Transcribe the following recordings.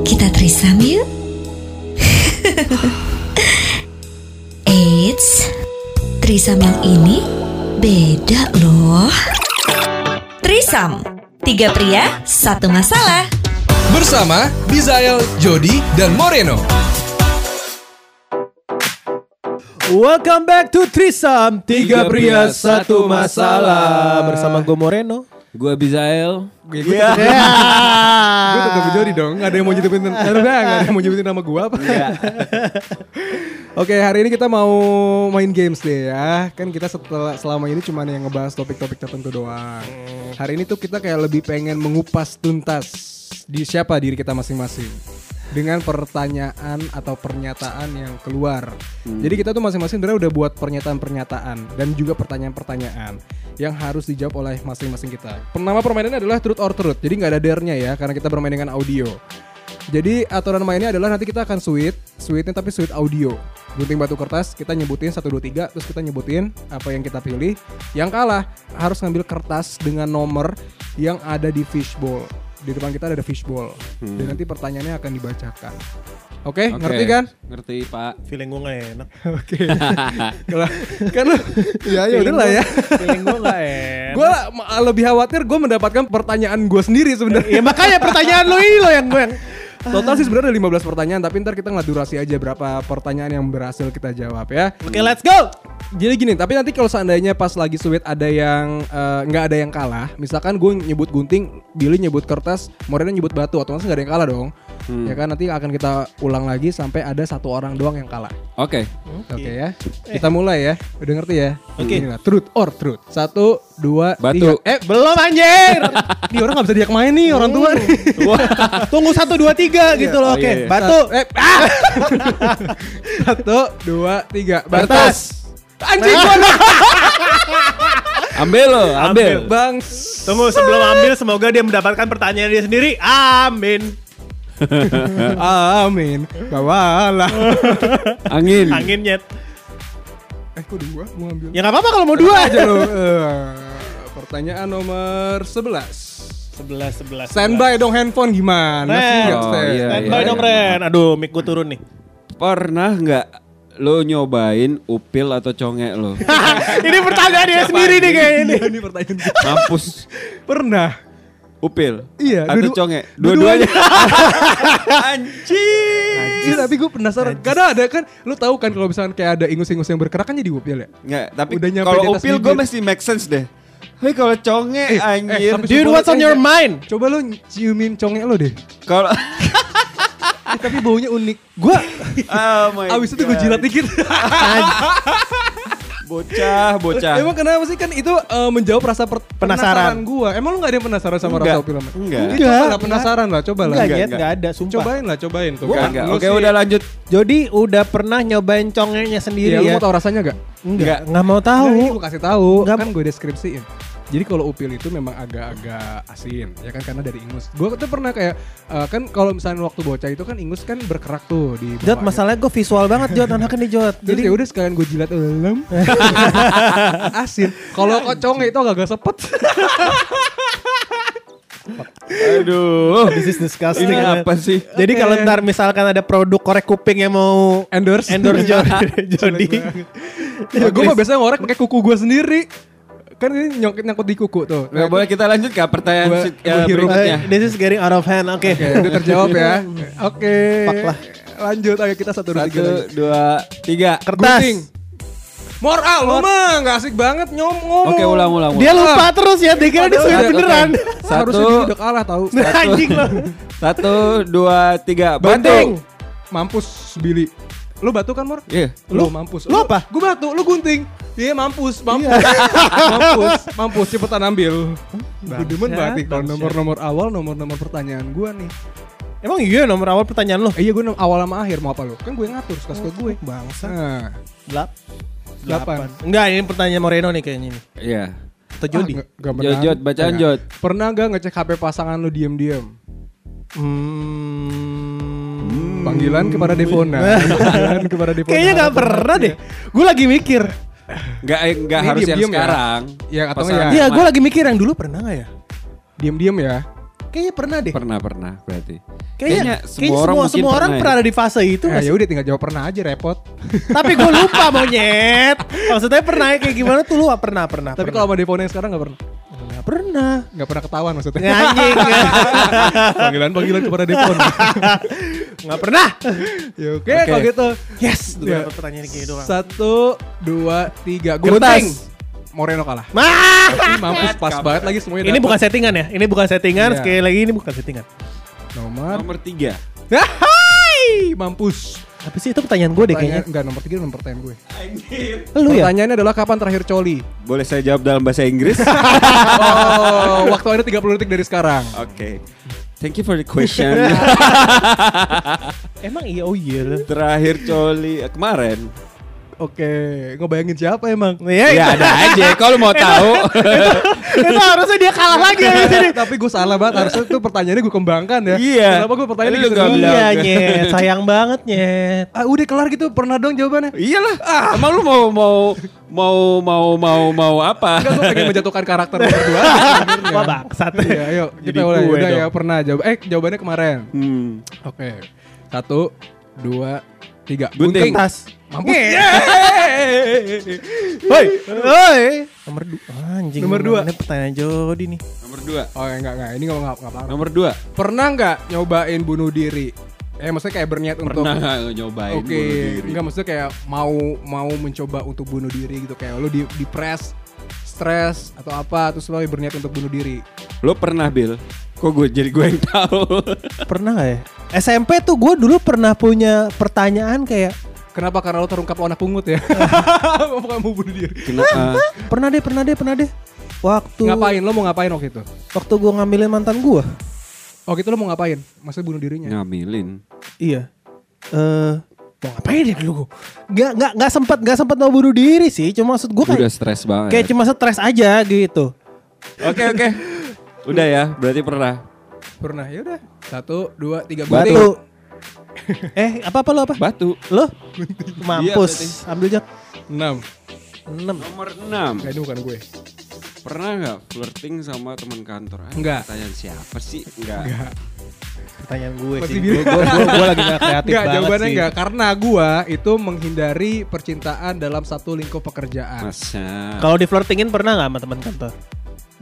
Kita trisam yuk. Eits, trisam yang ini beda loh. Trisam, tiga pria, satu masalah. Bersama Bizael, Jody, dan Moreno. Welcome back to Trisam Tiga pria satu masalah Bersama gue Moreno Gue Bizael. Iya. Gue tetap Jody dong, gak ada yang mau nyebutin Gak ada yang mau nyebutin nama gue apa. Oke hari ini kita mau main games deh ya. Kan kita setelah selama ini cuma yang ngebahas topik-topik tertentu doang. Hari ini tuh kita kayak lebih pengen mengupas tuntas Di siapa diri kita masing-masing dengan pertanyaan atau pernyataan yang keluar. Jadi kita tuh masing-masing sebenarnya udah buat pernyataan-pernyataan dan juga pertanyaan-pertanyaan yang harus dijawab oleh masing-masing kita. Nama permainannya adalah truth or truth. Jadi nggak ada dare-nya ya karena kita bermain dengan audio. Jadi aturan mainnya adalah nanti kita akan sweet, sweetnya tapi sweet audio. Gunting batu kertas, kita nyebutin 1, 2, 3, terus kita nyebutin apa yang kita pilih. Yang kalah harus ngambil kertas dengan nomor yang ada di fishbowl. Di depan kita ada fishbowl. Dan nanti pertanyaannya akan dibacakan. Oke, Oke, ngerti kan? Ngerti Pak. Feeling gue gak enak Oke. Kalau kan lu ya ya udah lah ya. Feeling gue gak enak Gue lebih khawatir gue mendapatkan pertanyaan gue sendiri sebenarnya. Ya makanya pertanyaan lo ini lo yang gue yang Total sih sebenarnya ada 15 pertanyaan, tapi ntar kita ngeliat durasi aja berapa pertanyaan yang berhasil kita jawab ya. Oke let's go Jadi gini, tapi nanti kalau seandainya pas lagi sweet ada yang eh, nggak ada yang kalah, misalkan gue nyebut gunting, Billy nyebut kertas, Moreno nyebut batu, otomatis nggak ada yang kalah dong. Ya kan nanti akan kita ulang lagi sampai ada satu orang doang yang kalah. Oke. Oke ya, kita mulai ya. Udah ngerti ya? Oke. Inilah truth or truth. Satu, dua, Batu. tiga. Eh, Belum anjir ini orang nggak bisa diajak main nih orang tua nih. Tunggu satu dua tiga gitu loh Oh, Oke iya, iya. batu Eh, ah! Satu, dua, tiga. Batas. Anjing Nah. gua. Ambil lo, ambil. Bang. Tunggu sebelum ambil semoga dia mendapatkan pertanyaan dia sendiri Amin Amin. Bawalah. Angin. Angin nyet Eh, kok dua mau ambil? Ya gak apa-apa kalau mau dua aja lo. Eh, pertanyaan nomor 11. Sebelas sebelas Standby dong handphone gimana Ren. sih? Oh, stand. iya, Standby iya. dong Ren Aduh mic gue turun nih Pernah nggak lo nyobain upil atau conge lo? Ini pertanyaan dia sendiri nih ini Iya, ini pertanyaan. Mampus. Pernah. Upil. Iya, Atau dua-du- conge. dua-duanya. Dua-duanya. Anjing. Iya, tapi gue penasaran. Karena ada kan, lu tahu kan kalau misalkan kayak ada ingus-ingus yang bergerak kan jadi upil ya. Nggak, tapi Udah nyampe kalau upil gue masih make sense deh. Hei kalau conge anjir. tapi Dude what's on your mind? Coba lu ciumin conge lo deh. Kalau Eh, tapi baunya unik. Gua Oh my abis itu gue jilat dikit. Bocah, bocah. Emang kenapa sih kan itu eh, menjawab rasa per- Penasaran. penasaran gua. Emang lu gak ada yang penasaran sama Enggak. rasa sama? Enggak. Enggak, Coba lah enggak. penasaran lah, coba lah. Enggak Enggak, enggak. Ada sumpah Cobain lah, cobain tuh Gua kan. enggak. Lu Oke, sih- udah lanjut. Jody udah pernah nyobain congenya sendiri Iya, lu ya? mau tahu rasanya gak? Enggak, enggak mau tahu. Ini gue kasih tahu. Kan gue deskripsiin. Jadi kalau upil itu memang agak-agak asin, ya kan karena dari ingus. Gue tuh pernah kayak eh, kan kalau misalnya waktu bocah itu kan ingus kan berkerak tuh di Jod, masalahnya gue visual banget Jod, anaknya nih Jod. Jadi ya udah sekalian gue jilat lem. asin. Kalau kocong itu agak-agak sepet. Aduh. this is disgusting. Ini apa sih? Jadi kalau ntar misalkan ada produk korek kuping yang mau Endorse. endorse Jody, Jody. ya, gue mah biasanya ngorek pakai kuku gue sendiri. Kan ini nyangkut nyangkut di kuku tuh. Nggak boleh kita lanjut ke pertanyaan Gua- ya, berikutnya. Eh, This is getting out of hand. Oke. Oke, udah terjawab ya. Oke. Lah. Lanjut ayo kita satu dua tiga. Satu, lagi. dua, tiga. Kertas. Gunting. Moral lu mah nggak asik banget nyom ngomong. Oke, ulang, ulang. Dia ulang. lupa terus ya, dikira dia sudah udah- beneran. Satu. Harusnya dia udah kalah tahu. Nah, anjing lo. Satu, dua, tiga. Banting. Banting. Mampus Billy. Lu batu kan, Mor? Iya. Lu mampus. lu apa? Gue batu, lu gunting. Iya mampus, mampus. mampus, mampus cepetan ambil. Gue demen banget nih kalau nomor-nomor awal, nomor-nomor pertanyaan gua nih. Emang iya nomor awal pertanyaan lo? Eh, iya gue awal sama akhir mau apa lu? Kan gue yang ngatur suka-suka gue. Bangsa. Nah, Delap. Delapan. Enggak, ini pertanyaan Moreno nih kayaknya ini. Iya. Atau Jody. Ah, nggak Jod. Jod, bacaan. Jod. Pernah gak ngecek HP pasangan lu diem-diem? Hmm. Panggilan kepada Devona. Panggilan kepada Devona. Kayaknya gak pernah deh. Gue lagi mikir. Enggak enggak Ini harus yang ya? sekarang. Ya, atau ya. Iya, yang gue lagi mikir yang dulu pernah gak ya? Diem-diem ya. Kayaknya pernah deh. Pernah pernah berarti. Kayaknya, semua kayaknya orang semua, semua orang pernah pernah ya. ada di fase itu Eh, nggak ya udah tinggal jawab pernah aja repot. Tapi gue lupa monyet. Maksudnya pernah kayak gimana tuh lu pernah pernah. Tapi kalau sama Devon yang sekarang nggak pernah. Nggak pernah. Nggak pernah ketahuan maksudnya. Anjing. Panggilan-panggilan kepada Devon. Nggak pernah. ya oke Oke. kalau gitu. Yes. Ya. Dua pertanyaan gini doang. Satu, dua, tiga. Gunting. Moreno kalah. Mah. Mampus pas banget lagi semuanya. Ini dapet. bukan settingan ya? Ini bukan settingan. Iya. Sekali lagi ini bukan settingan. nomor. Nomor tiga. Hai, mampus. Tapi sih itu pertanyaan gue deh kayaknya. Enggak nomor tiga nomor pertanyaan gue. Lu ya? Pertanyaannya adalah kapan terakhir coli? Boleh saya jawab dalam bahasa Inggris? Oh, waktu ada 30 detik dari sekarang. Oke. Thank you for the question. Emang iya oh iya. Terakhir coli eh, kemarin. Oke, ngebayangin siapa emang? Iya, Ya ada aja. Kalau mau tahu. itu harusnya dia kalah lagi ya di sini. Tapi gue salah banget, harusnya tuh pertanyaannya gue kembangkan ya. Iya. Kenapa gue pertanyaan Lu gitu? nggak bilang. Iya nyet, sayang banget nyet. Ah, udah kelar gitu, pernah dong jawabannya. Iyalah. Emang lu mau mau mau mau mau mau apa? Enggak, gue pengen menjatuhkan karakter lu berdua. Wah bangsat. Iya, ayo Jadi kita mulai. Udah dong. ya, pernah jawab. Eh, jawabannya kemarin. Hmm. Oke. Satu, dua, tiga. Gunting. Tas. Mampus. Hoi, hoi. Nomor dua. Anjing. Nomor dua. Ini pertanyaan Jody nih. Nomor dua. Oh, enggak, enggak. Ini enggak enggak enggak. Nomor dua. Pernah enggak nyobain bunuh diri? Eh, maksudnya kayak berniat untuk Pernah nggak nyobain Oke, bunuh diri? enggak maksudnya kayak mau mau mencoba untuk bunuh diri gitu kayak lo di depres, stres atau apa terus lo berniat untuk bunuh diri. Lo pernah Bill? Kok gue jadi gue yang tahu? Pernah gak ya? SMP tuh gue dulu pernah punya pertanyaan kayak Kenapa? Karena lo terungkap lo anak pungut ya. Bukan mau bunuh diri. Kenapa? pernah deh, pernah deh, pernah deh. Waktu Ngapain? Lo mau ngapain waktu itu? waktu gue ngambilin mantan gue. Oh gitu lo mau ngapain? Maksudnya bunuh dirinya? Ngambilin. Iya. Eh mau ngapain ya dulu? Gak gak gak sempat gak sempat mau bunuh diri sih. Cuma maksud gue Udah kayak stres banget. kayak cuma stres aja gitu. Oke oke. Udah ya, berarti pernah. Pernah ya udah. Satu, dua, tiga. Batu. Gunting. Batu. eh apa apa lo apa? Batu. Lo? Iya, Mampus. berarti. Ambil jat. Enam. 6. Nomor 6. Nah, ini bukan gue. Pernah nggak flirting sama teman kantor? Ah, Enggak. Pertanyaan siapa sih? Enggak. Enggak. Pertanyaan gue Masih sih. Gue gue gue, gue lagi gak kreatif Enggak, banget jawabannya sih. enggak karena gua itu menghindari percintaan dalam satu lingkup pekerjaan. Masa. Kalau di flirtingin pernah gak sama teman kantor?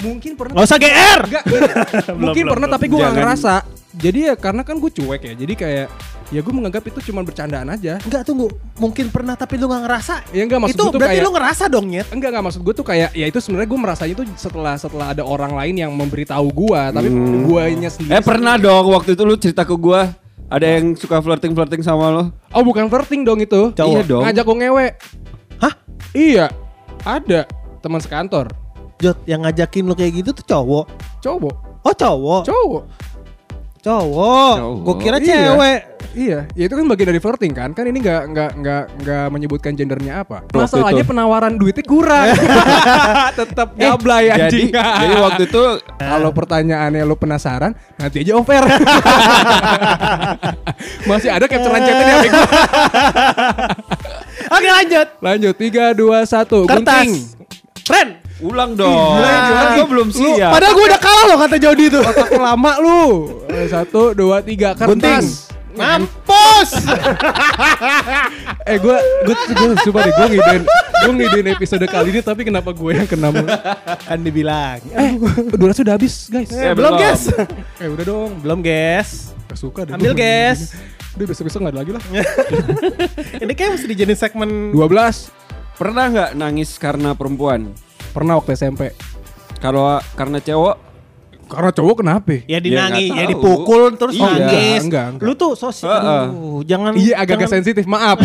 Mungkin pernah Gak usah GR. Enggak, Belum, mungkin belum, pernah belum. tapi gue gak ngerasa. Jadi ya karena kan gue cuek ya. Jadi kayak ya gue menganggap itu cuma bercandaan aja. Enggak tunggu. Mungkin pernah tapi lu gak ngerasa. Ya enggak maksud Itu gue tuh berarti kayak lu ngerasa dong nyet. enggak enggak maksud gue tuh kayak ya itu sebenarnya gue merasanya tuh setelah setelah ada orang lain yang memberitahu gue, tapi Hmm. guanya sendiri. Eh pernah dong waktu itu lu cerita ke gua ada yang suka flirting-flirting sama lo? Oh bukan flirting dong itu. Cowok. Iya dong. Ngajak gue ngewe. Hah? Iya. Ada teman sekantor. Jot yang ngajakin lu kayak gitu tuh cowok. Cowok. Oh cowok. Cowok. Cowok. Cowok. Gue kira Iya. cewek. Iya, ya itu kan bagian dari flirting kan. Kan ini nggak nggak nggak nggak menyebutkan gendernya apa. Masalahnya penawaran duitnya kurang. Tetap Eh, gablay Jadi, anjing. jadi waktu itu Kalau pertanyaannya lo penasaran, nanti aja over. Masih ada capturean chatnya di HP. Oke lanjut. Lanjut, 3, 2, 1. Kertas. Gunting. Ren. Ulang dong. gila, gila. Gua belum siap. Padahal gue udah kalah loh kata Jody itu. Otak lama lu. Eh, Satu, dua, tiga. Gunting. Kertas. Mampus. Eh gue gue gue sumpah deh gue ngidein gue ngidein episode kali ini tapi kenapa gue yang kena mulu? kan dibilang. Eh, durasi udah habis guys. Eh, Eh, belum guys. Eh udah dong. belum guys. Gak suka deh. Ambil guys. Udah besok-besok gak ada lagi lah. Ini kayak mesti dijadiin segmen 12. Pernah nggak nangis karena perempuan? Pernah waktu SMP. Kalau karena cewek Karena cowok kenapa? Ya Ya, dinangi, ya tahu. dipukul terus Iya, nangis. enggak, enggak. Lu tuh sosial. Heeh. Aduh, jangan Iya agak-agak jangan- sensitif maaf.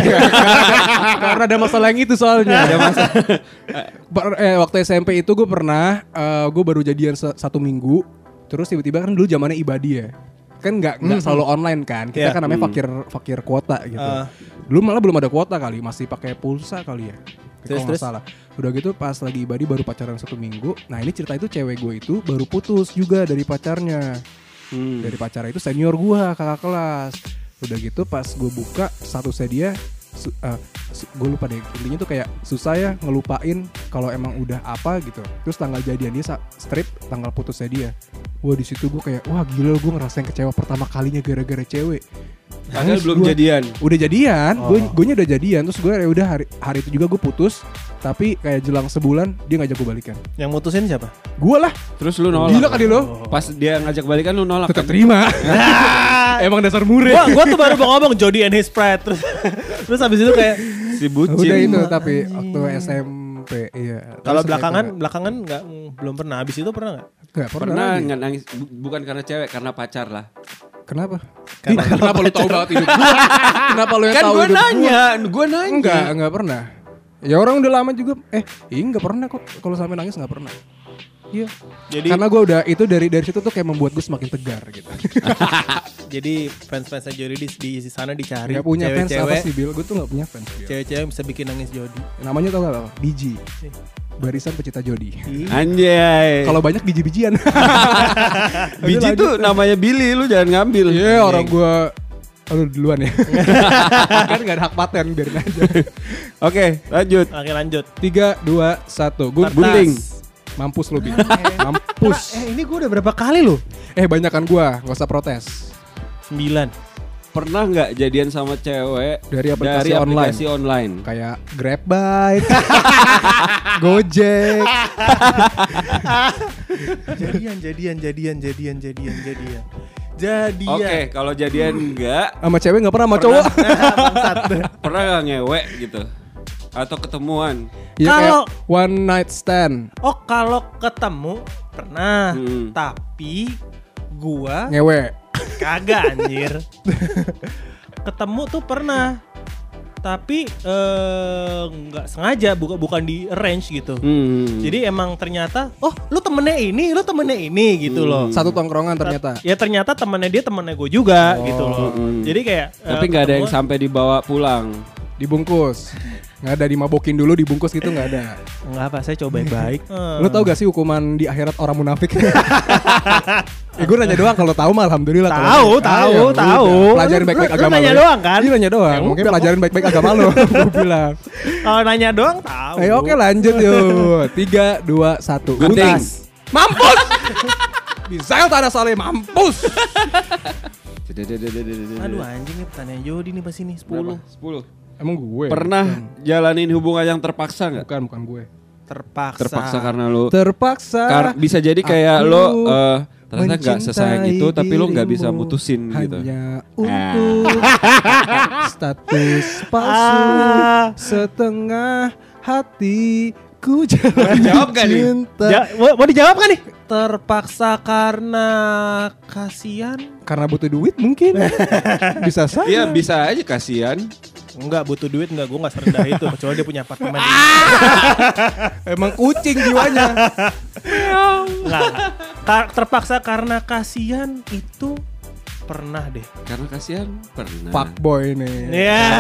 Karena ada masalah yang itu soalnya. Ada masalah. eh, waktu SMP itu gue pernah, gue baru jadian satu minggu. Terus tiba-tiba kan dulu zamannya ibadi ya. Kan nggak nggak selalu online kan. Kita Iya. kan namanya fakir fakir kuota gitu. Ah. Dulu malah belum ada kuota kali, masih pakai pulsa kali ya. Terus, Kalau terus? salah. Udah gitu pas lagi ibadi baru pacaran satu minggu. Nah ini cerita itu cewek gue itu baru putus juga dari pacarnya Hmm. dari pacarnya itu senior gua kakak kelas udah gitu pas gue buka statusnya dia su- eh, su- gue lupa deh intinya tuh kayak susah ya ngelupain kalau emang udah apa gitu terus tanggal jadian dia strip tanggal putusnya dia Wah di situ gue kayak wah gila gue ngerasain kecewa pertama kalinya gara-gara cewek. Padahal belum gua. jadian. Udah jadian, gue Oh. gue udah jadian terus gue ya udah hari hari itu juga gue putus tapi kayak jelang sebulan dia ngajak gue balikan. Yang mutusin siapa? Gue lah, Terus lu nolak. gila kali lo. Pas dia ngajak balikan lu nolak. Tetap kan? terima. Emang dasar murid. gua, gua tuh baru mau ngomong Jody and his pride terus terus habis itu kayak Si bucin. Udah itu tapi waktu SMP iya. kalau belakangan kayak- belakangan nggak mm, belum pernah habis itu pernah nggak Nggak pernah. Pernah nangis Bu- bukan karena cewek, karena pacar lah. Kenapa? Karena- Ih, kenapa lu tahu banget hidup gua? Kenapa lu yang Kan tahu gue hidup gua? nanya, gue nanya. Enggak, enggak pernah. Ya orang udah lama juga. Eh, iya enggak pernah kok. Kalau sampai nangis enggak pernah. Iya. jadi Karena gue udah itu dari dari situ tuh kayak membuat gue semakin tegar gitu. jadi fans fansnya Jody di, di sana dicari Gak punya fans apa sih Bill? Gue tuh gak punya fans. Cewek-cewek yang bisa bikin nangis Jody Namanya tau gak apa? Biji. Barisan pecinta Jody. Anjay. Kalau banyak biji-bijian. biji tuh namanya Billy, lu jangan ngambil. Iya orang gue Aduh duluan ya Kan gak ada hak paten biarin aja Oke, lanjut. oke lanjut 3, 2, 1 Gue. Gunting. Mampus lo Bil Mampus eh ini gue udah berapa kali loh Eh banyakan gue Gak usah protes 9 Pernah nggak jadian sama cewek Dari aplikasi dari aplikasi online? Kayak Grab Bike Gojek. Jadian jadian jadian jadian jadian jadian. Jadian. Oke, kalau jadian enggak, Sama cewek gak pernah sama cowok? pernah nggak ngewek gitu? Atau ketemuan? Ya kayak Kalau- one night stand. Oh kalau ketemu pernah. Hmm. tapi gua Ngewe kagak anjir. Ketemu tuh pernah. Tapi eh, nggak sengaja bukan bukan di arrange gitu. Hmm. jadi emang ternyata oh lu temennya ini lu temennya ini gitu loh. Satu tongkrongan ternyata. Ya ternyata temennya dia temennya gue juga gitu loh. Hmm. jadi kayak tapi eh, nggak ada yang sampai dibawa pulang. Dibungkus Gak ada dimabokin dulu dibungkus gitu gak ada nggak apa saya coba baik Eh, Lu tau gak sih hukuman di akhirat orang munafik? ya gue nanya doang kalau tahu mah alhamdulillah. Kalau Tahu, nggak, tahu, ah, ya tahu. Pelajarin baik-baik agama nanya lu. doang kan? Iya nanya doang. Ya Mungkin pelajarin baik-baik agama lu. gue bilang. kalau nanya doang tahu Ayo oke lanjut yuk. Tiga, dua, satu. Gunting. Utas. Mampus. Bisa tanah saleh mampus. aduh anjing nih pertanyaan Jody nih pas ini 10 Berapa? 10. Emang gue. Pernah jalanin hubungan yang terpaksa nggak? Bukan bukan gue. terpaksa Terpaksa karena lu Terpaksa. kar- bisa jadi kayak lo eh, ternyata nggak sesayang itu tapi lo nggak bisa mutusin gitu. Hanya untuk status palsu Ah. setengah hatiku jalan Jawab gak nih? Ja- mau, mau dijawab kan nih terpaksa karena kasihan Karena butuh duit mungkin. bisa saja. Iya bisa aja kasihan. enggak butuh duit enggak gue enggak serendah itu kecuali dia punya apartemen di Emang kucing jiwanya. Enggak. Ka- terpaksa karena kasihan itu pernah deh Karena kasihan pernah. Fuckboy nih. ya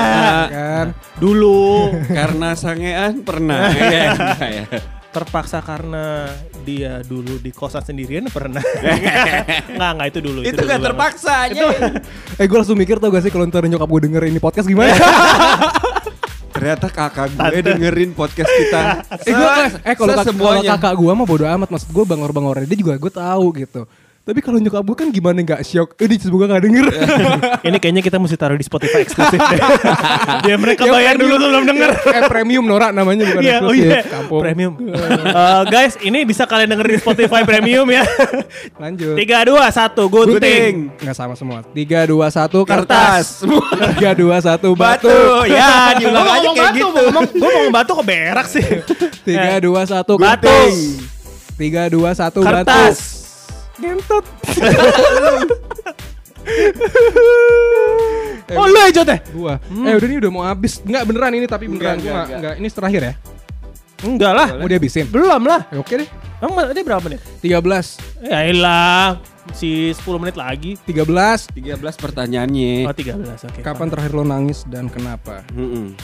Kan. dulu Karena sangean pernah. Iya, enggak ya. Terpaksa karena dia dulu di kosan sendirian pernah enggak enggak itu dulu Itu dulu nggak banget. terpaksa aja. Eh gue langsung mikir tau gak sih kalau ntar nyokap gue denger ini podcast gimana? Ternyata kakak gue dengerin podcast kita. eh, gua, eh kalau kak- kalau semuanya. kakak gue mah bodo amat maksud gue bangor-bangornya dia juga gue tahu gitu. Tapi kalau nyokap gue kan gimana nggak shock? Eh dia semoga gak denger. ini kayaknya kita mesti taruh di Spotify eksklusif deh biar mereka Ya, bayar dulu premium. sebelum denger eh premium Nora namanya bukan Iya, oh eksklusif. iya. Kampung. Premium. Eh, guys, ini bisa kalian denger di Spotify Premium ya. Lanjut. Tiga, dua, satu, gunting. Gunting. Nggak sama semua. Tiga dua satu Kertas. kertas. Tiga dua satu batu. Batu. Ya, diulang aja kayak batu, gitu. gua ngomong, batu kok berak sih. Tiga Eh, dua satu Batu. gunting. Tiga dua satu batu. Kertas. Gentut. Oh lu aja teh? Gua. Eh udah ini udah mau habis. Enggak beneran ini tapi beneran Enggak, enggak, nggak- enggak. enggak. Ini terakhir ya. Enggak lah. Mau dihabisin. Belum lah. Eh, Oke deh. Emang dia berapa menit? 13 Ya elah. Si 10 menit lagi. 13 13 pertanyaannya. Oh 13, oke. Kapan terakhir lo nangis dan kenapa? Mm-mm.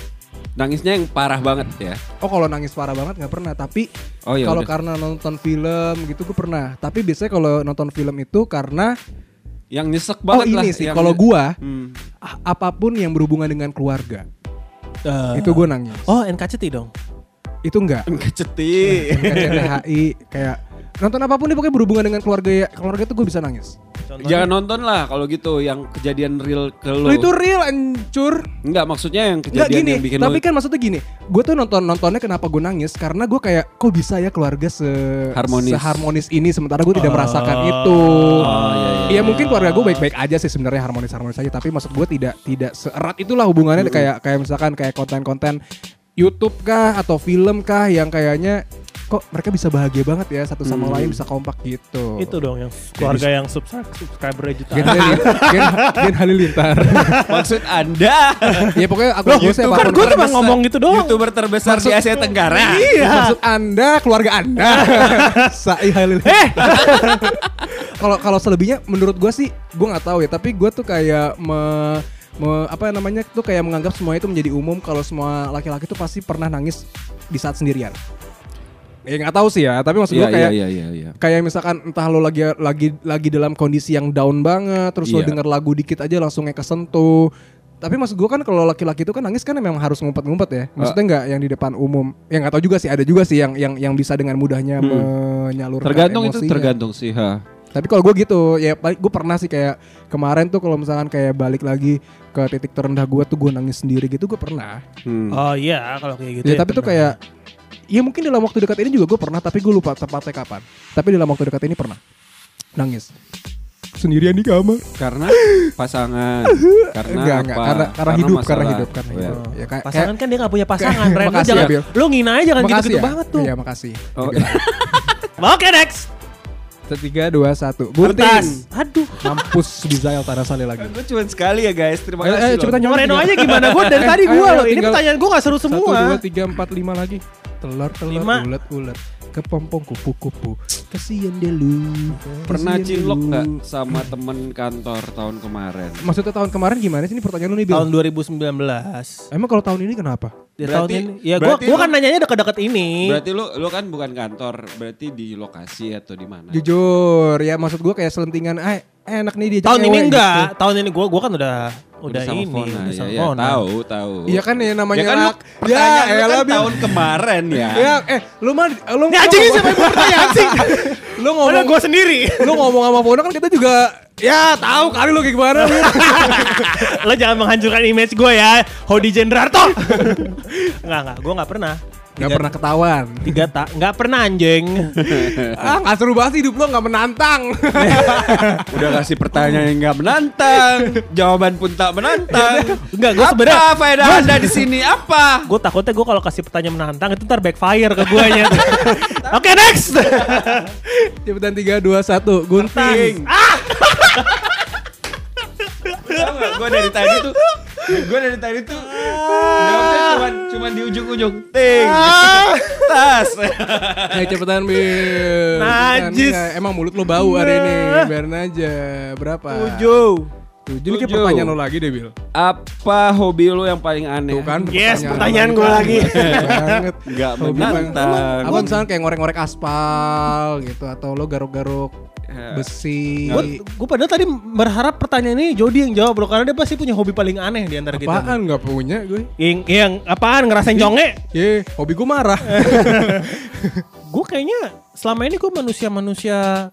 Nangisnya yang parah banget ya. Oh kalau nangis parah banget nggak pernah tapi Oh ya kalau karena nonton film gitu gue pernah tapi biasanya kalau nonton film itu karena Yang nyesek oh banget lah. ini sih yang- kalau gua Hmm. apa pun yang berhubungan dengan keluarga Eh, itu gue nangis Oh NKCT dong. itu enggak Keceti. KCTHI kayak nonton apa pun deh pokoknya berhubungan dengan keluarga ya keluarga tuh gue bisa nangis. Contohnya? Jangan nonton lah kalau gitu yang kejadian real ke lo. Itu real ancur. Enggak maksudnya yang Enggak kejadian gini, yang bikin tapi lo kan maksudnya gini, gue tuh nonton nontonnya kenapa gue nangis karena gue kayak kok bisa ya keluarga se Harmonis. seharmonis ini sementara gue tidak Oh. merasakan itu. Oh, iya, iya, Iya mungkin keluarga gue baik-baik aja sih sebenarnya harmonis harmonis aja, tapi maksud gue tidak tidak seerat itulah hubungannya kayak kayak misalkan kayak konten-konten YouTube kah atau film kah yang kayaknya kok mereka bisa bahagia banget ya satu sama Hmm. lain bisa kompak gitu. Itu dong yang keluarga yang subscribe subscribernya jutaan. Gen, Gen, Gen Halilintar. Maksud Anda ya pokoknya aku gue Kan gue cuma ngomong gitu doang. YouTuber terbesar di Maksud- Asia Tenggara. Iya. Maksud Anda keluarga Anda. Sai Halil. Eh, Kalau kalau selebihnya menurut gua sih gua nggak tahu ya, tapi gua tuh kayak me, me- apa namanya tuh kayak menganggap semua itu menjadi umum kalau semua laki-laki tuh pasti pernah nangis di saat sendirian. Ya nggak tahu sih ya, tapi maksud Iya gua kayak iya iya iya. kayak misalkan entah lo lagi lagi lagi dalam kondisi yang down banget, terus lo Iya. denger lagu dikit aja langsung kayak kesentuh. Tapi maksud gua kan kalau laki-laki itu kan nangis kan memang harus ngumpet-ngumpet ya. Maksudnya nggak yang di depan umum. Ya nggak tahu juga sih, ada juga sih yang yang yang bisa dengan mudahnya menyalurkan Hmm. Tergantung itu emosinya. tergantung sih ha. Tapi kalau gue gitu, ya gue pernah sih kayak kemarin tuh kalau misalkan kayak balik lagi ke titik terendah gue tuh gue nangis sendiri gitu gue pernah. Hmm. Oh iya kalau kayak gitu. ya, tapi tuh benar. kayak, ya mungkin dalam waktu dekat ini juga gue pernah, tapi gue lupa tepatnya kapan. Tapi dalam waktu dekat ini pernah nangis sendirian di kamar. Karena pasangan. Karena enggak, apa? enggak, karena karena hidup, karena masalah. hidup, karena Oh, ya. hidup. Ya, kayak, pasangan kan dia gak punya pasangan, kayak- Ren. Lu makasih jangan, ya, lu ngina aja jangan makasih gitu-gitu ya. banget tuh. Iya makasih. Oh, Oke next. Tiga, dua, satu. Buntis. Aduh. Mampus bisa tanah sale lagi. Gue cuma sekali ya guys. Terima Eh, kasih. eh, loh. cepetan Mau nyoba Reno aja gimana? Gue dari Eh, tadi gue ayo, loh. Ini pertanyaan gue gak seru Satu, semua. dua, tiga, empat, lima lagi. Telur, telur, Lima. ulet, ulet. Kepompong, kupu, kupu. Kasian deh lu. Pernah deh cilok lu. nggak sama temen kantor tahun kemarin? Maksudnya tahun kemarin gimana sih ini pertanyaan lu nih, Bil? Tahun 2019. Emang kalau tahun ini kenapa? Di Berarti- tahun ini. Ya gue lu- kan nanyanya deket-deket ini. Berarti lu lu kan bukan kantor, berarti di lokasi atau di mana? Jujur, ya maksud gua kayak selentingan, eh enak nih dia tahun ini enggak. Tahun ini gue gue kan udah udah sama ini. Fona, ya, ya, Fona. tahu, tahu. Iya kan ya namanya ya kan lu rak. pertanyaan lu elah, kan Bil. tahun kemarin ya. Ya, eh lu mah lu anjing ini siapa yang mau pertanyaan sih? lu ngomong gue sendiri. lu ngomong sama Pona kan kita juga ya tahu kali lu kayak gimana. Lo jangan menghancurkan image gue ya, Hodi Jendrarto. Enggak enggak, gue nggak pernah. Gak Tiga- pernah ketahuan. Tiga tak, nggak pernah anjing. ah, gak seru banget hidup lu gak menantang. Udah kasih pertanyaan yang nggak menantang, jawaban pun tak menantang. Enggak, gue Apa sebenarnya faedah anda di sini? Apa? gue takutnya gue kalau kasih pertanyaan menantang itu ntar backfire ke guanya. Oke next. Cepetan 3, 2, 1. Gunting. Gue dari tadi tuh, gue dari tadi tuh jawabnya cuma cuma di ujung-ujung. Ting, tas. Ayo cepetan Bil. Cepetan, Najis. ya. Emang mulut lu bau hari ini. Biarin aja. Berapa? Tujuh. Tujuh. Ini kayak pertanyaan lo lagi deh Bil. Apa hobi lu yang paling aneh? Tuh kan Yes, pertanyaan gua lagi. banget. Nggak Hobi menantang. Apa misalnya kayak ngorek-ngorek aspal gitu atau lo garuk-garuk. Besi. Gue padahal tadi berharap pertanyaan ini Jody yang jawab loh karena dia pasti punya hobi paling aneh di antara kita. Apaan nggak punya gue? Yang, yang apaan ngerasain jonge? Ye, hobi gue marah. Gue kayaknya selama ini gue manusia-manusia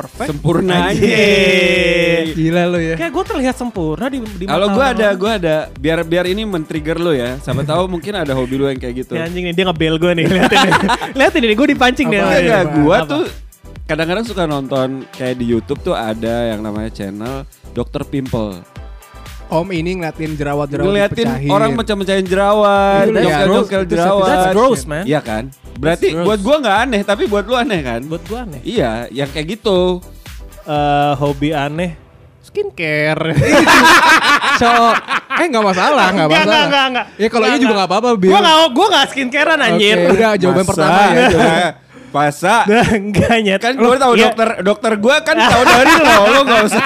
perfect. Sempurna aja. Gila lo ya. Kayak gue terlihat sempurna di, di Kalau mata gue ada, gue ada. Biar biar ini men-trigger lu ya. Siapa tahu mungkin ada hobi lu yang kayak gitu. Nih anjing nih dia ngebel gue nih liatin nih. liatin nih gue dipancing nih. Apa? Enggak, enggak. Apa? Gue tuh kadang-kadang suka nonton kayak di YouTube tuh ada yang namanya channel Dokter Pimple. Om ini ngeliatin jerawat-jerawat Ngeliatin dipecahin. orang macam-mecahin jerawat, jongkel-jongkel gross. That's- jerawat. that's gross, man. Iya kan? Berarti buat gua nggak aneh, tapi buat lu aneh kan? Buat gue aneh. Iya, yang kayak gitu. Eh, hobi aneh skincare. So, eh nggak masalah, nggak Enggak, masalah. enggak, enggak, enggak. Ya kalau ini juga enggak. nggak apa-apa. Gue gak, gue gak skincarean anjir. Oke, udah jawaban Masa? pertama ya. jawaban. Masa? Enggak nyet. kan gue tahu Iya. dokter dokter gue kan tahu dari lo, lo nggak usah.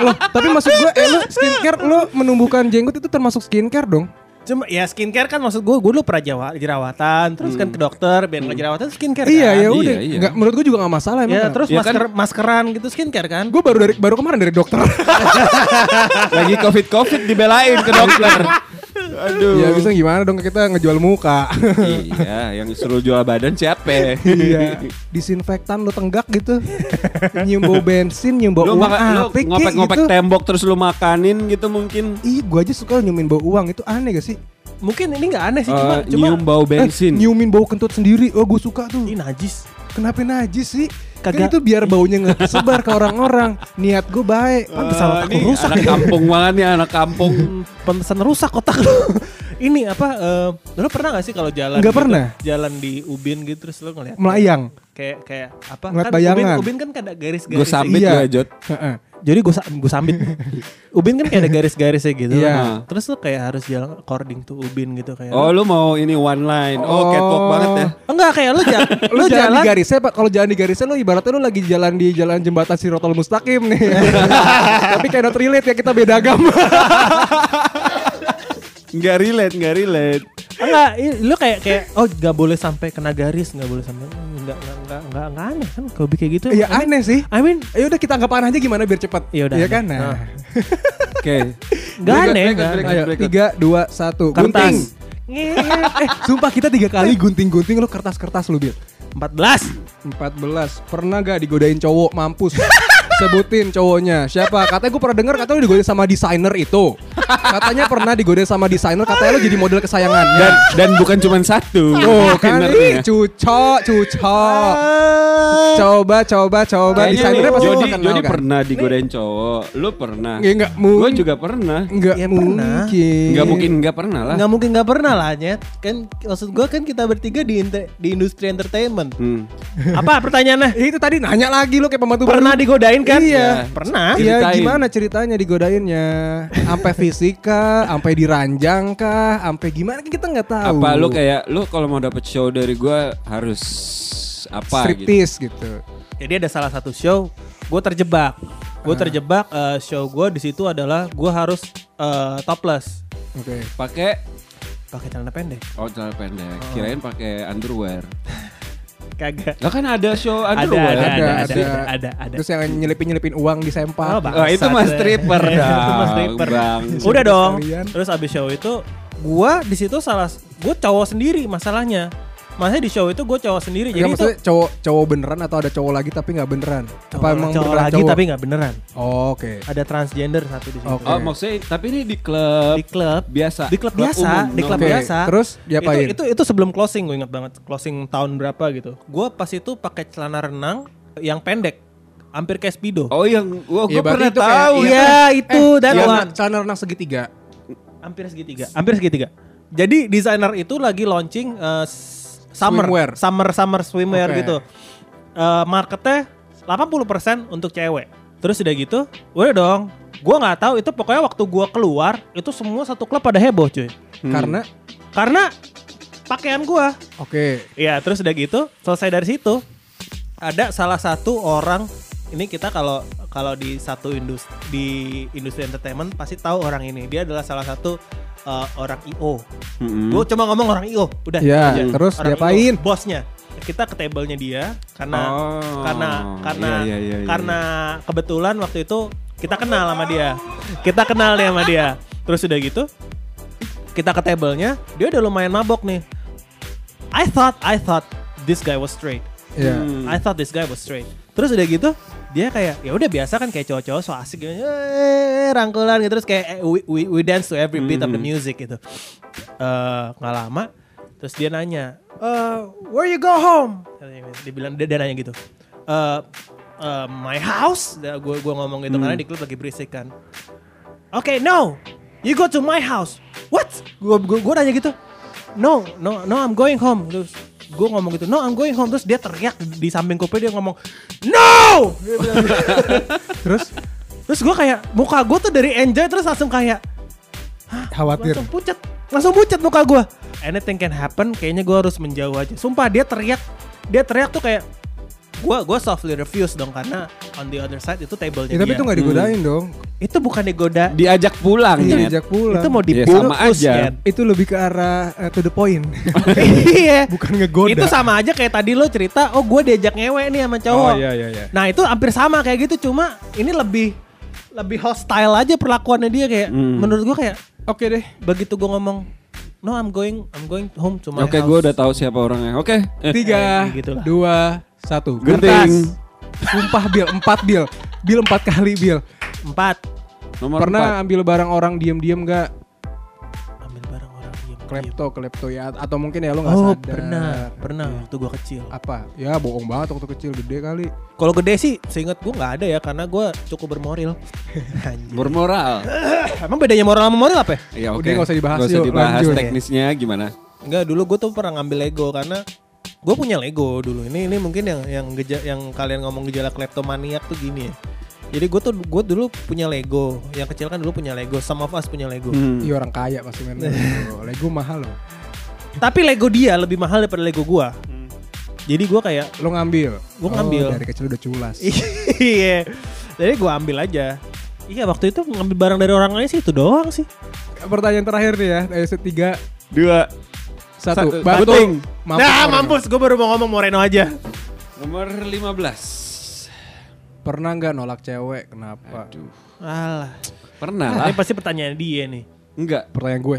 Loh, tapi maksud gue, eh lu skincare, lu menumbuhkan jenggot itu termasuk skincare dong? Cuma ya skincare kan maksud gue, gue dulu pernah jawa, jerawatan, terus kan ke dokter, biar nggak jerawatan skincare Iya, kan. ya udah. Iya, iya. Nggak, menurut gue juga nggak masalah emang. Ya terus Ya masker, maskeran gitu skincare kan. gue baru dari baru kemarin dari dokter. Lagi covid covid dibelain ke dokter. Aduh. Ya bisa gimana dong kita ngejual muka. iya, yang suruh jual badan siapa? Iya. Disinfektan lu tenggak gitu. nyium bau bensin, nyium bau lu uang maka, lu ngopek-ngopek gitu. tembok terus lu makanin gitu mungkin. Ih, gua aja suka nyiumin bau uang itu aneh gak sih? Mungkin ini nggak aneh sih, Eh, cuma cuma nyium bau bensin. Eh, nyiumin bau kentut sendiri. Oh, gue suka tuh. ini najis. Kenapa najis sih? Kan Kagak. itu biar baunya nggak kesebar ke orang-orang. Niat gue baik. Pantesan Eh, otak rusak anak ya. kampung banget nih anak kampung. Hmm, Pantesan rusak otak lu. ini apa? eh lu pernah gak sih kalau jalan? Nggak gitu, pernah. Jalan di ubin gitu terus lu ngeliat Melayang. kayak kayak apa? Ngeliat kan bayangan. ubin, ubin kan ada garis-garis. Gue sambit Iya. gue Jod. Jadi gue gue sambit. ubin kan kayak ada garis-garisnya gitu. Iya. Terus lu kayak harus jalan according to ubin gitu kayak. Oh lu mau ini one line. Oh, Oh. catwalk banget ya. Enggak kayak lu jalan Lu, jalan, di garisnya Pak. Kalau jalan di garisnya lu ibaratnya lu lagi jalan di jalan jembatan Sirotol Mustaqim nih. Tapi kayak not relate ya kita beda agama. Nggak relate, nggak relate. Enggak, lu kayak kayak oh nggak boleh sampai kena garis, nggak boleh sampai enggak enggak enggak enggak, enggak aneh kan kalau kayak gitu. I mean- aneh sih. I mean Ya udah kita anggapan aja gimana biar cepet. Ya udah. Iya kan? Nah. Nah. Oke. Enggak Break, aneh, aneh. Ayo, tiga, dua, satu. Gunting. eh, sumpah kita tiga kali gunting-gunting lu kertas-kertas lu, Bil. 14. 14. Pernah gak digodain cowok mampus? Sebutin cowoknya Siapa? Katanya gue pernah denger Katanya lu digodain sama desainer itu Katanya pernah digodain sama desainer Katanya lu jadi model kesayangannya Dan dan bukan cuma satu. Tuh kan ih, Cucok Cucok Coba coba coba Kayaknya Desainernya pasti Jody, kenal Jody kan? pernah digodain cowok. Lu pernah. Ya, nggak Gue mungkin. juga pernah. Nggak Ya, mungkin Nggak mungkin nggak pernah lah. Nggak mungkin nggak pernah lah nyet. Kan maksud gua kan kita bertiga di inte- di industri entertainment. Hmm. Apa pertanyaannya? Ya, Itu tadi nanya lagi lu kayak pembantu Pernah baru. digodain kan? Iya. Pernah. Iya Ceritain. gimana ceritanya digodainnya Sampai fisika Sampai diranjang kah Sampai gimana kan kita nggak tahu Apa lu kayak lu kalau mau dapet show dari gue harus apa gitu? Striptease gitu Jadi ada salah satu show, gue terjebak. Gue terjebak eh, show gue di situ adalah gue harus eh, topless, Oke Pakai pakai celana pendek. oh celana pendek. Kirain pakai underwear. Kagak. Lah kan ada show Ada, ada, ada, ada, ada. ada, ada, ada. Terus yang nyelipin-nyelipin uang di sempak Oh. Oh, itu mas Bangsat, stripper eh. dah. Itu mas stripper. Bang. Udah dong. Terus abis show itu, gue di situ salah, gue cowok sendiri masalahnya. Masalahnya di show itu gue cowok sendiri. Enggak Jadi itu maksudnya cowok cowok beneran atau ada cowok lagi tapi nggak beneran? cowok, Apa emang cowok beneran lagi cowok? tapi nggak beneran. Oh, Oke. Ada transgender satu di situ. Oke. Oh maksudnya tapi ini di klub Di klub. biasa. Di klub biasa, umum, di klub Oke, biasa. terus diapain? Itu, itu itu sebelum closing gue ingat banget. Closing tahun berapa gitu. Gue pas itu pakai celana renang yang pendek, hampir kayak speedo. Oh yang wah gue Ya, pernah itu kayak- tahu. iya. Iya itu dan Yang one. celana renang segitiga. hampir segitiga, hampir segitiga. Jadi desainer itu lagi launching uh, summer, Swimwear. summer summer swimwear Oke. gitu. Uh, marketnya 80% untuk cewek. Terus udah gitu, udah dong. Gua nggak tahu itu pokoknya waktu gua keluar itu semua satu klub pada heboh cuy. Hmm. Karena Karena pakaian gua. oke. Iya, terus udah gitu, selesai dari situ ada salah satu orang ini kita kalau kalau di satu industri di industri entertainment pasti tahu orang ini. Dia adalah salah satu uh, orang IO. Mm-mm. Gue cuma ngomong orang IO, udah. Iya, itu aja. terus Orang diapain? IO, bosnya. Kita ke tablenya dia karena Oh, karena karena iya, iya, iya, iya. karena kebetulan waktu itu kita kenal sama dia. Kita kenal nih sama dia. Terus udah gitu kita ke tablenya, dia udah lumayan mabok nih. I thought I thought this guy was straight. Iya. Hmm. I thought this guy was straight. Terus udah gitu dia kayak ya udah biasa kan kayak cowok-cowok so asik gitu, eh, rangkulan gitu terus kayak eh, we, we, we dance to every beat of the music gitu. Eh nggak lama terus dia nanya, eh where you go home? Dia bilang dia, dia nanya gitu. Eh eh, my house, gue gue ngomong gitu karena di klub lagi berisik kan. Oke, no. You go to my house. What? Gue gue gue nanya gitu. No, no, no, I'm going home. Terus gue ngomong gitu, no, I'm going home. Terus dia teriak di samping kuping dia ngomong, no. Terus terus gue kayak muka gue tuh dari enjoy terus langsung kayak khawatir. langsung pucat, langsung pucat muka gue. Anything can happen. Kayaknya gue harus menjauh aja. Sumpah dia teriak, dia teriak tuh kayak gue gue softly refuse dong karena on the other side itu tablenya Ya, tapi dia. itu nggak digodain dong. itu bukan digoda Diajak pulang Itu Nyet. diajak pulang. itu mau Iya, dibungkus sama aja. Itu lebih ke arah eh, to the point. iya Bukan ngegoda. itu sama aja kayak tadi lo cerita oh gue diajak ngewe nih sama cowok Oh iya iya iya. nah itu hampir sama kayak gitu cuma ini lebih lebih hostile aja perlakuannya dia kayak Hmm. menurut gue kayak Oke deh. begitu gue ngomong no I'm going I'm going home to my Oke, house. gue udah tahu siapa orangnya. Oke. Eh, Tiga, Eh, gitu dua, satu. Genting. Sumpah Bil, empat Bil. Bil empat kali Bil. empat Nomor Pernah empat. ambil barang orang diem-diem gak? ambil barang orang diem Klepto, klepto ya. Atau mungkin ya lo gak oh sadar. pernah pernah waktu gue kecil Apa? Ya bohong banget waktu kecil, gede kali. kalau gede sih seingat gue nggak ada ya karena gue cukup bermoral Anjir. Bermoral. emang bedanya moral sama moral apa ya? Ya oke. Udah, nggak usah dibahas, Nggak usah yuk, dibahas lanjut. teknisnya gimana. Enggak dulu gue tuh pernah ngambil Lego karena gue punya Lego dulu. Ini ini mungkin yang yang geja, yang kalian ngomong gejala kleptomaniak tuh gini ya. Jadi gue tuh gue dulu punya Lego. Yang kecil kan dulu punya Lego. Some of us punya Lego. Hmm. Iya orang kaya pasti main Lego. Lego mahal loh. Tapi Lego dia lebih mahal daripada Lego gue. Jadi gue kayak Lo ngambil. Gua ngambil. Oh, dari kecil udah culas. iya. Jadi gue ambil aja. Iya waktu itu ngambil barang dari orang lain sih itu doang sih. Pertanyaan terakhir nih ya, episode 3 Dua. Satu. Satu. Banting. Mampus, nah Moreno. mampus gue baru mau ngomong Moreno aja. Nomor 15. Pernah nggak nolak cewek? Kenapa? Alah. Pernah lah. Ini pasti pertanyaan dia nih. Enggak. Pertanyaan gue.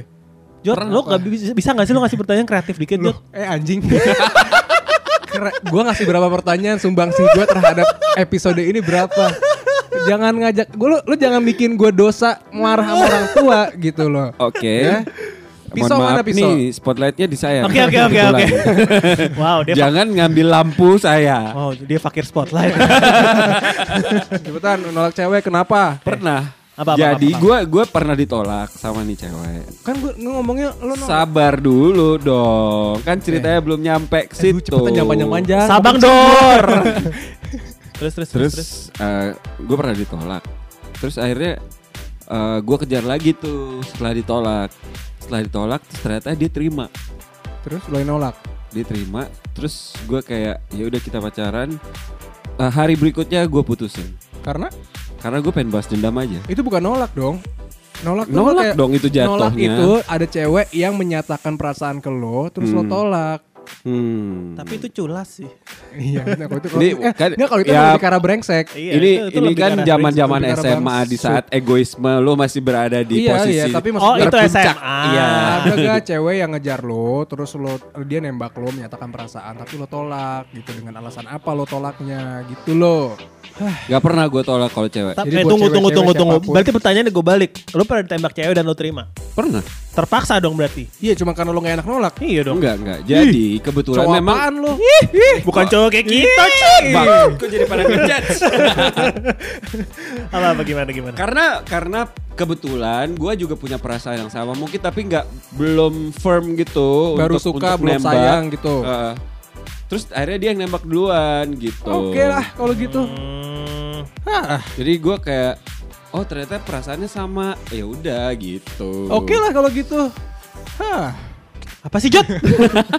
Jod, lo gak bisa, bisa gak sih lo ngasih pertanyaan kreatif dikit Jod? Eh anjing. Gue ngasih berapa pertanyaan sumbangsi gue terhadap episode ini berapa? Jangan ngajak gue lu, lu jangan bikin gue dosa marah sama orang tua gitu loh. Oke. Ya. Pisau Mohon mana maaf pisau? nih, spotlightnya di saya. Oke oke oke oke. Wow dia Jangan ngambil lampu saya. Oh dia fakir spotlight. Cepetan nolak cewek kenapa? Pernah. Apa, apa, Jadi apa, apa? gue gue pernah ditolak sama nih cewek. Kan gue ngomongnya lu nolak. Sabar dulu dong. Kan ceritanya belum nyampe ke Eh, situ. cepetan jangan panjang-panjang. Sabang dor. terus terus terus. Terus gue pernah ditolak. Terus akhirnya gue kejar lagi tuh setelah ditolak. Setelah ditolak terus ternyata dia terima. Terus lo yang nolak. Dia terima. Terus gue kayak ya udah kita pacaran. Eh, hari berikutnya gue putusin. Karena Karena gue pengen balas dendam aja. itu bukan nolak dong. Nolak, tuh Nolak kayak- dong itu Nolak jatuhnya. itu ada cewek yang menyatakan perasaan ke lo terus lo Hmm. tolak. Hmm. Tapi itu culas sih. Iya, benar kalau itu kalau Ini eh, kan- enggak kalau itu ya- lebih arah brengsek. Iya, ini itu- itu ini kan zaman-zaman SMA di saat egoisme lo masih berada di Iya, posisi iya, tapi Oh itu terpuncak. SMA. Iya. ada gak cewek yang ngejar lo terus lo dia nembak lo menyatakan perasaan tapi lo tolak gitu dengan alasan apa lo tolaknya gitu lo. Gak pernah gue tolak kalau cewek. Tapi Jadi eh, tunggu tunggu tunggu tunggu. Berarti pertanyaannya gue balik. Lo pernah ditembak cewek dan lo terima? Pernah? Terpaksa dong berarti. Iya cuma karena lo gak enak nolak. Iya dong. Enggak, enggak. Jadi kebetulan memang lo? Bukan cowok kayak kita, cuy. Bang, kok jadi pada ngejudge? Apa apa gimana gimana? karena karena kebetulan gue juga punya perasaan yang sama mungkin tapi nggak belum firm gitu Baru untuk- suka, untuk belum nembak. sayang gitu. Heeh. terus akhirnya dia yang nembak duluan gitu. Oke lah kalau gitu. Hmm, Hah, Jadi gue kayak oh ternyata perasaannya sama. Ya udah gitu. Oke lah kalau gitu. Hah, apa sih Jod?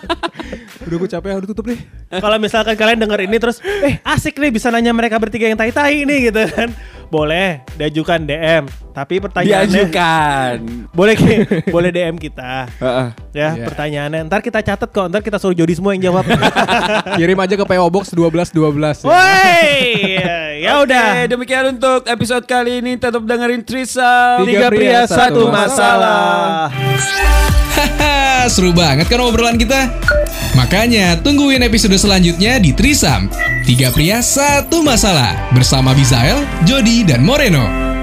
udah gue capek udah tutup nih. Kalau misalkan kalian denger ini terus, eh asik nih bisa nanya mereka bertiga yang tai-tai nih gitu kan. Boleh diajukan DM. Tapi pertanyaannya Diajukan. boleh boleh DM kita. Heeh. Ya, Iya. pertanyaannya. Ntar kita catat kok, ntar kita suruh Jody semua yang jawab. Kirim aja ke PO Box 1212 ya. Woi, ya Oke, udah. demikian untuk episode kali ini tetap dengerin Trisam. Tiga pria, satu masalah. Haha, seru banget kan obrolan kita? Makanya tungguin episode selanjutnya di Trisam. Tiga pria, satu masalah. Bersama Bizael, Jody, dan Moreno.